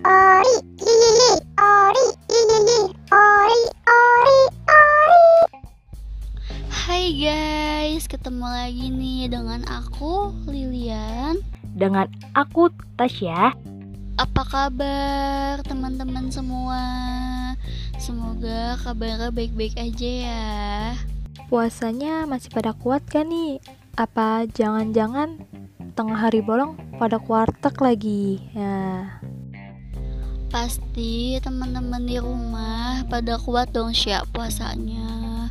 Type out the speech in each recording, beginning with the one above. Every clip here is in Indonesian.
ori ori ori ori ori Hai guys, ketemu lagi nih dengan aku Lilian dengan aku Tasya. Apa kabar teman-teman semua? Semoga kabarnya baik-baik aja ya. Puasanya masih pada kuat kan nih? Apa jangan-jangan tengah hari bolong pada kuartek lagi? Ya. Pasti teman-teman di rumah pada kuat dong siap puasanya.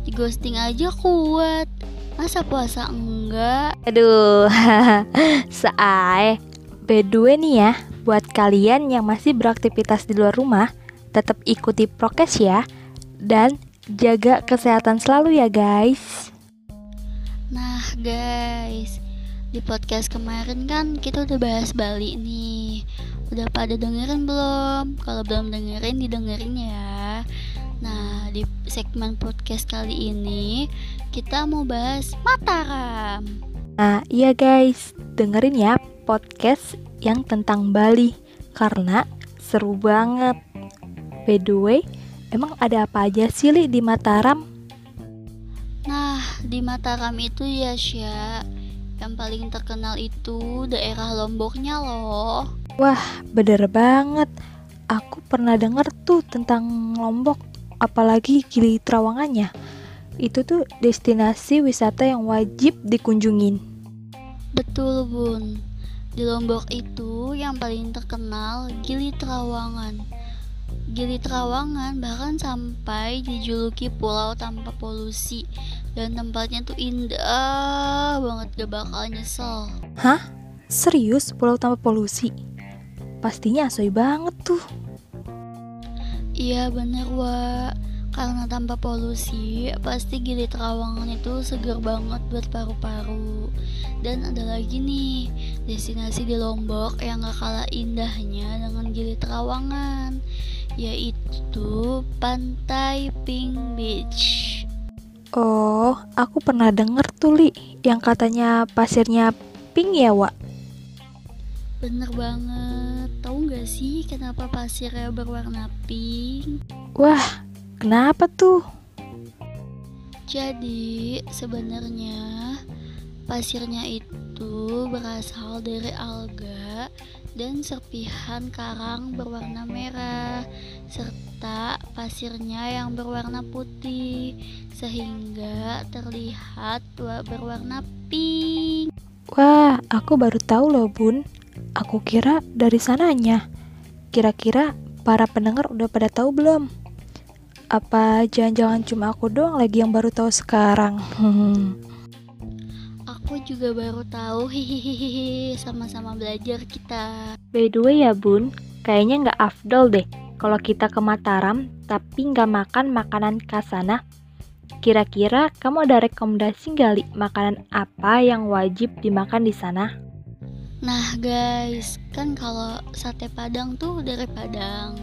Di ghosting aja kuat. Masa puasa enggak? Aduh seai by the way nih ya buat kalian yang masih beraktivitas di luar rumah tetap ikuti prokes ya. Dan jaga kesehatan selalu ya guys. Nah guys. Di podcast kemarin kan kita udah bahas Bali nih udah pada dengerin belum kalau belum dengerin didengerin ya Nah, di segmen podcast kali ini kita mau bahas Mataram. Nah, iya guys, dengerin ya podcast yang tentang Bali karena seru banget. By the way, emang ada apa aja sih Li di Mataram? Nah, di Mataram itu ya Sya, yang paling terkenal itu daerah Lomboknya loh. Wah, bener banget. Aku pernah denger tuh tentang Lombok apalagi Gili Trawangannya. Itu tuh destinasi wisata yang wajib dikunjungin. Betul bun. Di Lombok itu yang paling terkenal Gili Trawangan. Gili Trawangan bahkan sampai dijuluki pulau tanpa polusi dan tempatnya tuh indah banget gak bakal nyesel. Hah? Serius? Pulau tanpa polusi? Pastinya asoy banget tuh. Iya bener wa Karena tanpa polusi Pasti Gili Trawangan itu seger banget buat paru-paru. Dan ada lagi nih Destinasi di Lombok yang gak kalah indahnya dengan Gili Trawangan Yaitu Pantai Pink Beach Oh, aku pernah denger tuh Li Yang katanya pasirnya pink ya Wak Bener banget Tahu gak sih kenapa pasirnya berwarna pink? Wah, kenapa tuh? Jadi sebenarnya pasirnya itu berasal dari alga dan serpihan karang berwarna merah serta pasirnya yang berwarna putih sehingga terlihat berwarna pink. Wah, aku baru tahu loh, Bun. Aku kira dari sananya. Kira-kira para pendengar udah pada tahu belum? Apa jangan-jangan cuma aku doang lagi yang baru tahu sekarang? aku juga baru tahu hihihi sama-sama belajar kita. By the way ya bun, kayaknya nggak afdol deh kalau kita ke Mataram tapi nggak makan makanan kasana. Kira-kira kamu ada rekomendasi nggak makanan apa yang wajib dimakan di sana? Nah guys, kan kalau sate Padang tuh dari Padang.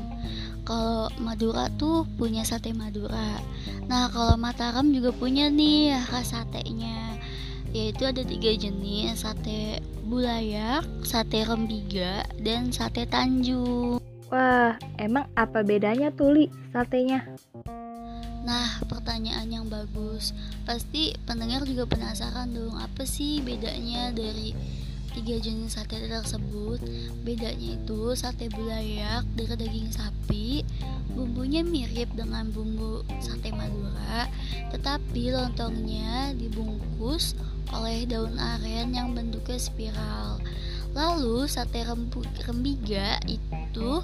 Kalau Madura tuh punya sate Madura. Nah kalau Mataram juga punya nih khas satenya. Yaitu ada tiga jenis sate bulayak, sate rembiga, dan sate Tanjung. Wah, emang apa bedanya tuh Li satenya? Nah, pertanyaan yang bagus. Pasti pendengar juga penasaran dong, apa sih bedanya dari tiga jenis sate tersebut bedanya itu sate bulayak dari daging sapi bumbunya mirip dengan bumbu sate madura tetapi lontongnya dibungkus oleh daun aren yang bentuknya spiral lalu sate rembiga itu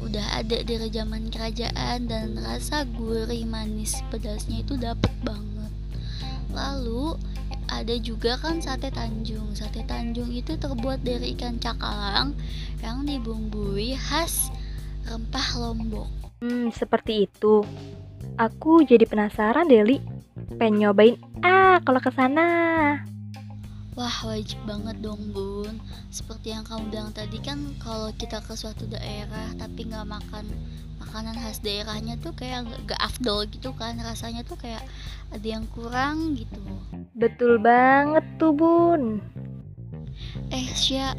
udah ada dari zaman kerajaan dan rasa gurih manis pedasnya itu dapet banget lalu ada juga kan sate Tanjung. Sate Tanjung itu terbuat dari ikan cakalang yang dibumbui khas rempah Lombok. Hmm, seperti itu. Aku jadi penasaran Deli. Pengen nyobain kalau ke sana. Wah wajib banget dong bun. Seperti yang kamu bilang tadi kan Kalau kita ke suatu daerah Tapi nggak makan makanan khas daerahnya tuh kayak gak, afdol gitu kan. Rasanya tuh kayak ada yang kurang gitu. Betul banget tuh bun. Eh Sya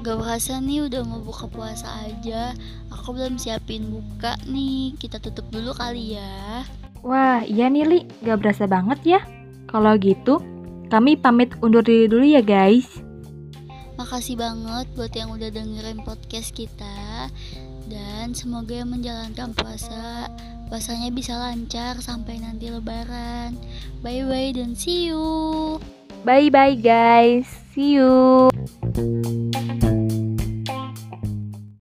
gak berasa nih udah mau buka puasa aja. Aku belum siapin buka nih. Kita tutup dulu kali ya. Wah, iya nih Li, gak berasa banget ya. Kalau gitu, kami pamit undur diri dulu ya guys. Makasih banget buat yang udah dengerin podcast kita dan semoga yang menjalankan puasa puasanya bisa lancar sampai nanti lebaran. Bye bye dan see you. Bye bye guys. See you.